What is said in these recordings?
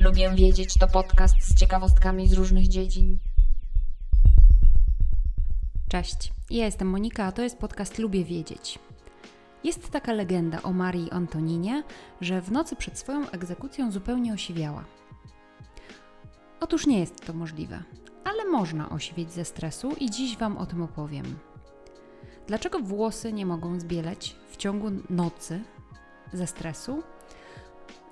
Lubię wiedzieć to podcast z ciekawostkami z różnych dziedzin. Cześć, ja jestem Monika, a to jest podcast Lubię Wiedzieć. Jest taka legenda o Marii Antoninie, że w nocy przed swoją egzekucją zupełnie osiwiała. Otóż nie jest to możliwe, ale można osiwieć ze stresu i dziś Wam o tym opowiem. Dlaczego włosy nie mogą zbieleć w ciągu nocy ze stresu?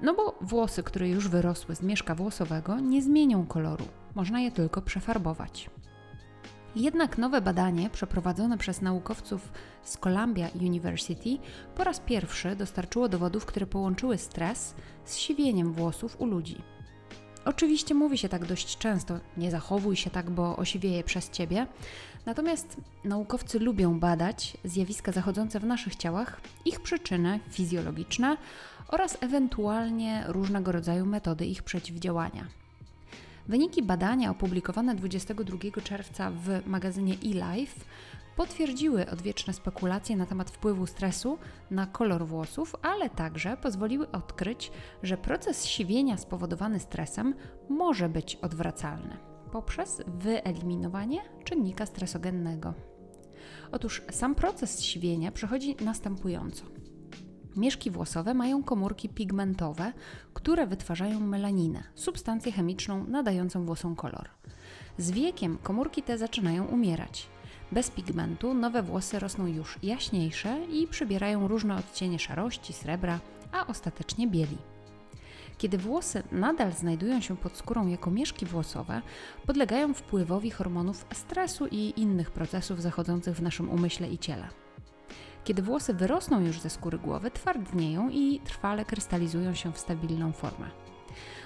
No bo włosy, które już wyrosły z mieszka włosowego, nie zmienią koloru, można je tylko przefarbować. Jednak nowe badanie przeprowadzone przez naukowców z Columbia University po raz pierwszy dostarczyło dowodów, które połączyły stres z siwieniem włosów u ludzi. Oczywiście mówi się tak dość często, nie zachowuj się tak, bo osiwieje przez ciebie. Natomiast naukowcy lubią badać zjawiska zachodzące w naszych ciałach, ich przyczyny fizjologiczne oraz ewentualnie różnego rodzaju metody ich przeciwdziałania. Wyniki badania opublikowane 22 czerwca w magazynie eLife potwierdziły odwieczne spekulacje na temat wpływu stresu na kolor włosów, ale także pozwoliły odkryć, że proces siwienia spowodowany stresem może być odwracalny poprzez wyeliminowanie czynnika stresogennego. Otóż sam proces siwienia przechodzi następująco. Mieszki włosowe mają komórki pigmentowe, które wytwarzają melaninę, substancję chemiczną nadającą włosom kolor. Z wiekiem komórki te zaczynają umierać. Bez pigmentu nowe włosy rosną już jaśniejsze i przybierają różne odcienie szarości, srebra, a ostatecznie bieli. Kiedy włosy nadal znajdują się pod skórą jako mieszki włosowe, podlegają wpływowi hormonów stresu i innych procesów zachodzących w naszym umyśle i ciele. Kiedy włosy wyrosną już ze skóry głowy, twardnieją i trwale krystalizują się w stabilną formę.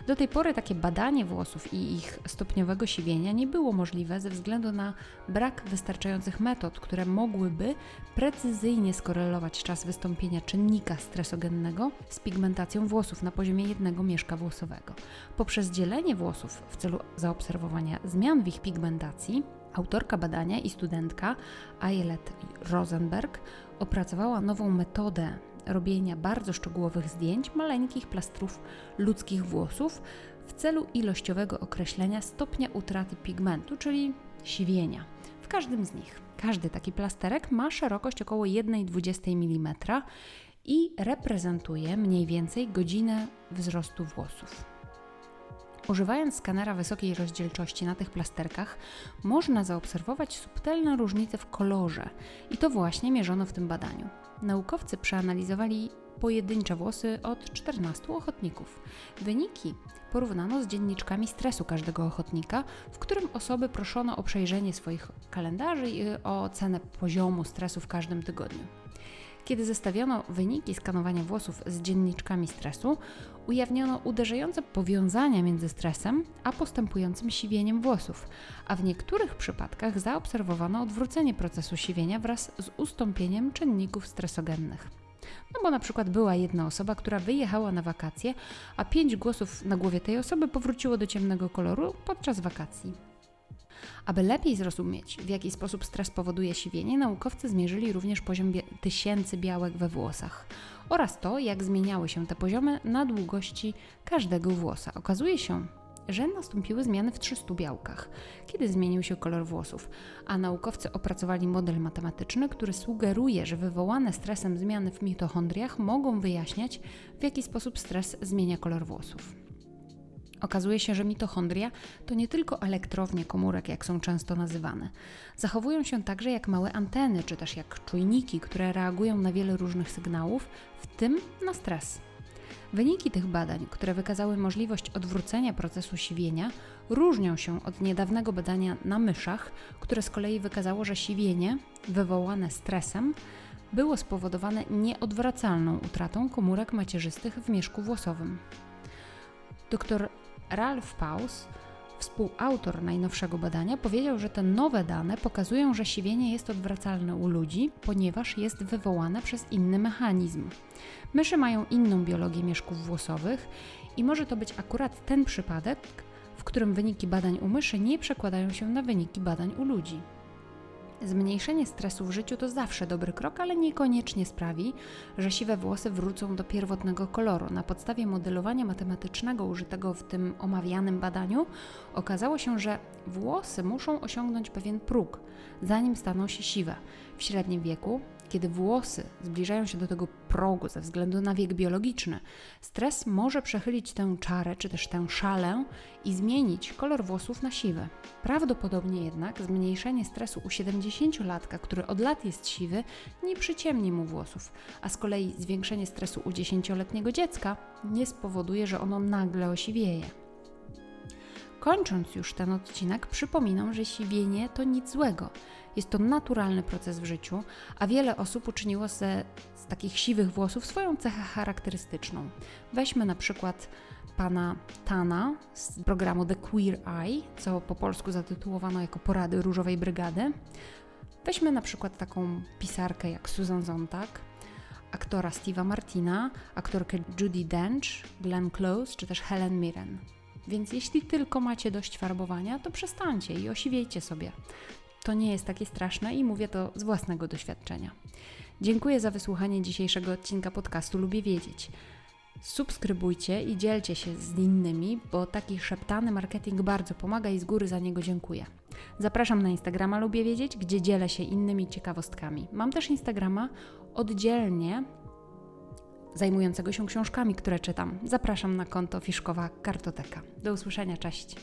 Do tej pory takie badanie włosów i ich stopniowego siwienia nie było możliwe ze względu na brak wystarczających metod, które mogłyby precyzyjnie skorelować czas wystąpienia czynnika stresogennego z pigmentacją włosów na poziomie jednego mieszka włosowego. Poprzez dzielenie włosów w celu zaobserwowania zmian w ich pigmentacji, autorka badania i studentka Ayelet Rosenberg opracowała nową metodę robienia bardzo szczegółowych zdjęć maleńkich plastrów ludzkich włosów w celu ilościowego określenia stopnia utraty pigmentu, czyli siwienia w każdym z nich. Każdy taki plasterek ma szerokość około 1,20 mm i reprezentuje mniej więcej godzinę wzrostu włosów. Używając skanera wysokiej rozdzielczości na tych plasterkach, można zaobserwować subtelne różnice w kolorze i to właśnie mierzono w tym badaniu. Naukowcy przeanalizowali pojedyncze włosy od 14 ochotników. Wyniki porównano z dzienniczkami stresu każdego ochotnika, w którym osoby proszono o przejrzenie swoich kalendarzy i o ocenę poziomu stresu w każdym tygodniu. Kiedy zestawiono wyniki skanowania włosów z dzienniczkami stresu, ujawniono uderzające powiązania między stresem a postępującym siwieniem włosów, a w niektórych przypadkach zaobserwowano odwrócenie procesu siwienia wraz z ustąpieniem czynników stresogennych. No bo na przykład była jedna osoba, która wyjechała na wakacje, a pięć głosów na głowie tej osoby powróciło do ciemnego koloru podczas wakacji. Aby lepiej zrozumieć, w jaki sposób stres powoduje siwienie, naukowcy zmierzyli również poziom bie tysięcy białek we włosach oraz to, jak zmieniały się te poziomy na długości każdego włosa. Okazuje się, że nastąpiły zmiany w 300 białkach, kiedy zmienił się kolor włosów, a naukowcy opracowali model matematyczny, który sugeruje, że wywołane stresem zmiany w mitochondriach mogą wyjaśniać, w jaki sposób stres zmienia kolor włosów. Okazuje się, że mitochondria to nie tylko elektrownie komórek, jak są często nazywane. Zachowują się także jak małe anteny, czy też jak czujniki, które reagują na wiele różnych sygnałów, w tym na stres. Wyniki tych badań, które wykazały możliwość odwrócenia procesu siwienia, różnią się od niedawnego badania na myszach, które z kolei wykazało, że siwienie wywołane stresem było spowodowane nieodwracalną utratą komórek macierzystych w mieszku włosowym. Dr Ralph Paus, współautor najnowszego badania, powiedział, że te nowe dane pokazują, że siwienie jest odwracalne u ludzi, ponieważ jest wywołane przez inny mechanizm. Myszy mają inną biologię mieszków włosowych i może to być akurat ten przypadek, w którym wyniki badań u myszy nie przekładają się na wyniki badań u ludzi. Zmniejszenie stresu w życiu to zawsze dobry krok, ale niekoniecznie sprawi, że siwe włosy wrócą do pierwotnego koloru. Na podstawie modelowania matematycznego użytego w tym omawianym badaniu okazało się, że włosy muszą osiągnąć pewien próg, zanim staną się siwe. W średnim wieku kiedy włosy zbliżają się do tego progu ze względu na wiek biologiczny, stres może przechylić tę czarę czy też tę szalę i zmienić kolor włosów na siwy. Prawdopodobnie jednak zmniejszenie stresu u 70-latka, który od lat jest siwy, nie przyciemni mu włosów, a z kolei zwiększenie stresu u 10-letniego dziecka nie spowoduje, że ono nagle osiwieje. Kończąc już ten odcinek, przypominam, że siwienie to nic złego. Jest to naturalny proces w życiu, a wiele osób uczyniło ze, z takich siwych włosów swoją cechę charakterystyczną. Weźmy na przykład pana Tana z programu The Queer Eye, co po polsku zatytułowano jako Porady Różowej Brygady. Weźmy na przykład taką pisarkę jak Susan Zontag, aktora Steve'a Martina, aktorkę Judy Dench, Glenn Close czy też Helen Mirren. Więc jeśli tylko macie dość farbowania, to przestańcie i osiwiejcie sobie. To nie jest takie straszne i mówię to z własnego doświadczenia. Dziękuję za wysłuchanie dzisiejszego odcinka podcastu Lubię Wiedzieć. Subskrybujcie i dzielcie się z innymi, bo taki szeptany marketing bardzo pomaga i z góry za niego dziękuję. Zapraszam na Instagrama Lubię Wiedzieć, gdzie dzielę się innymi ciekawostkami. Mam też Instagrama oddzielnie zajmującego się książkami, które czytam. Zapraszam na konto Fiszkowa Kartoteka. Do usłyszenia, cześć!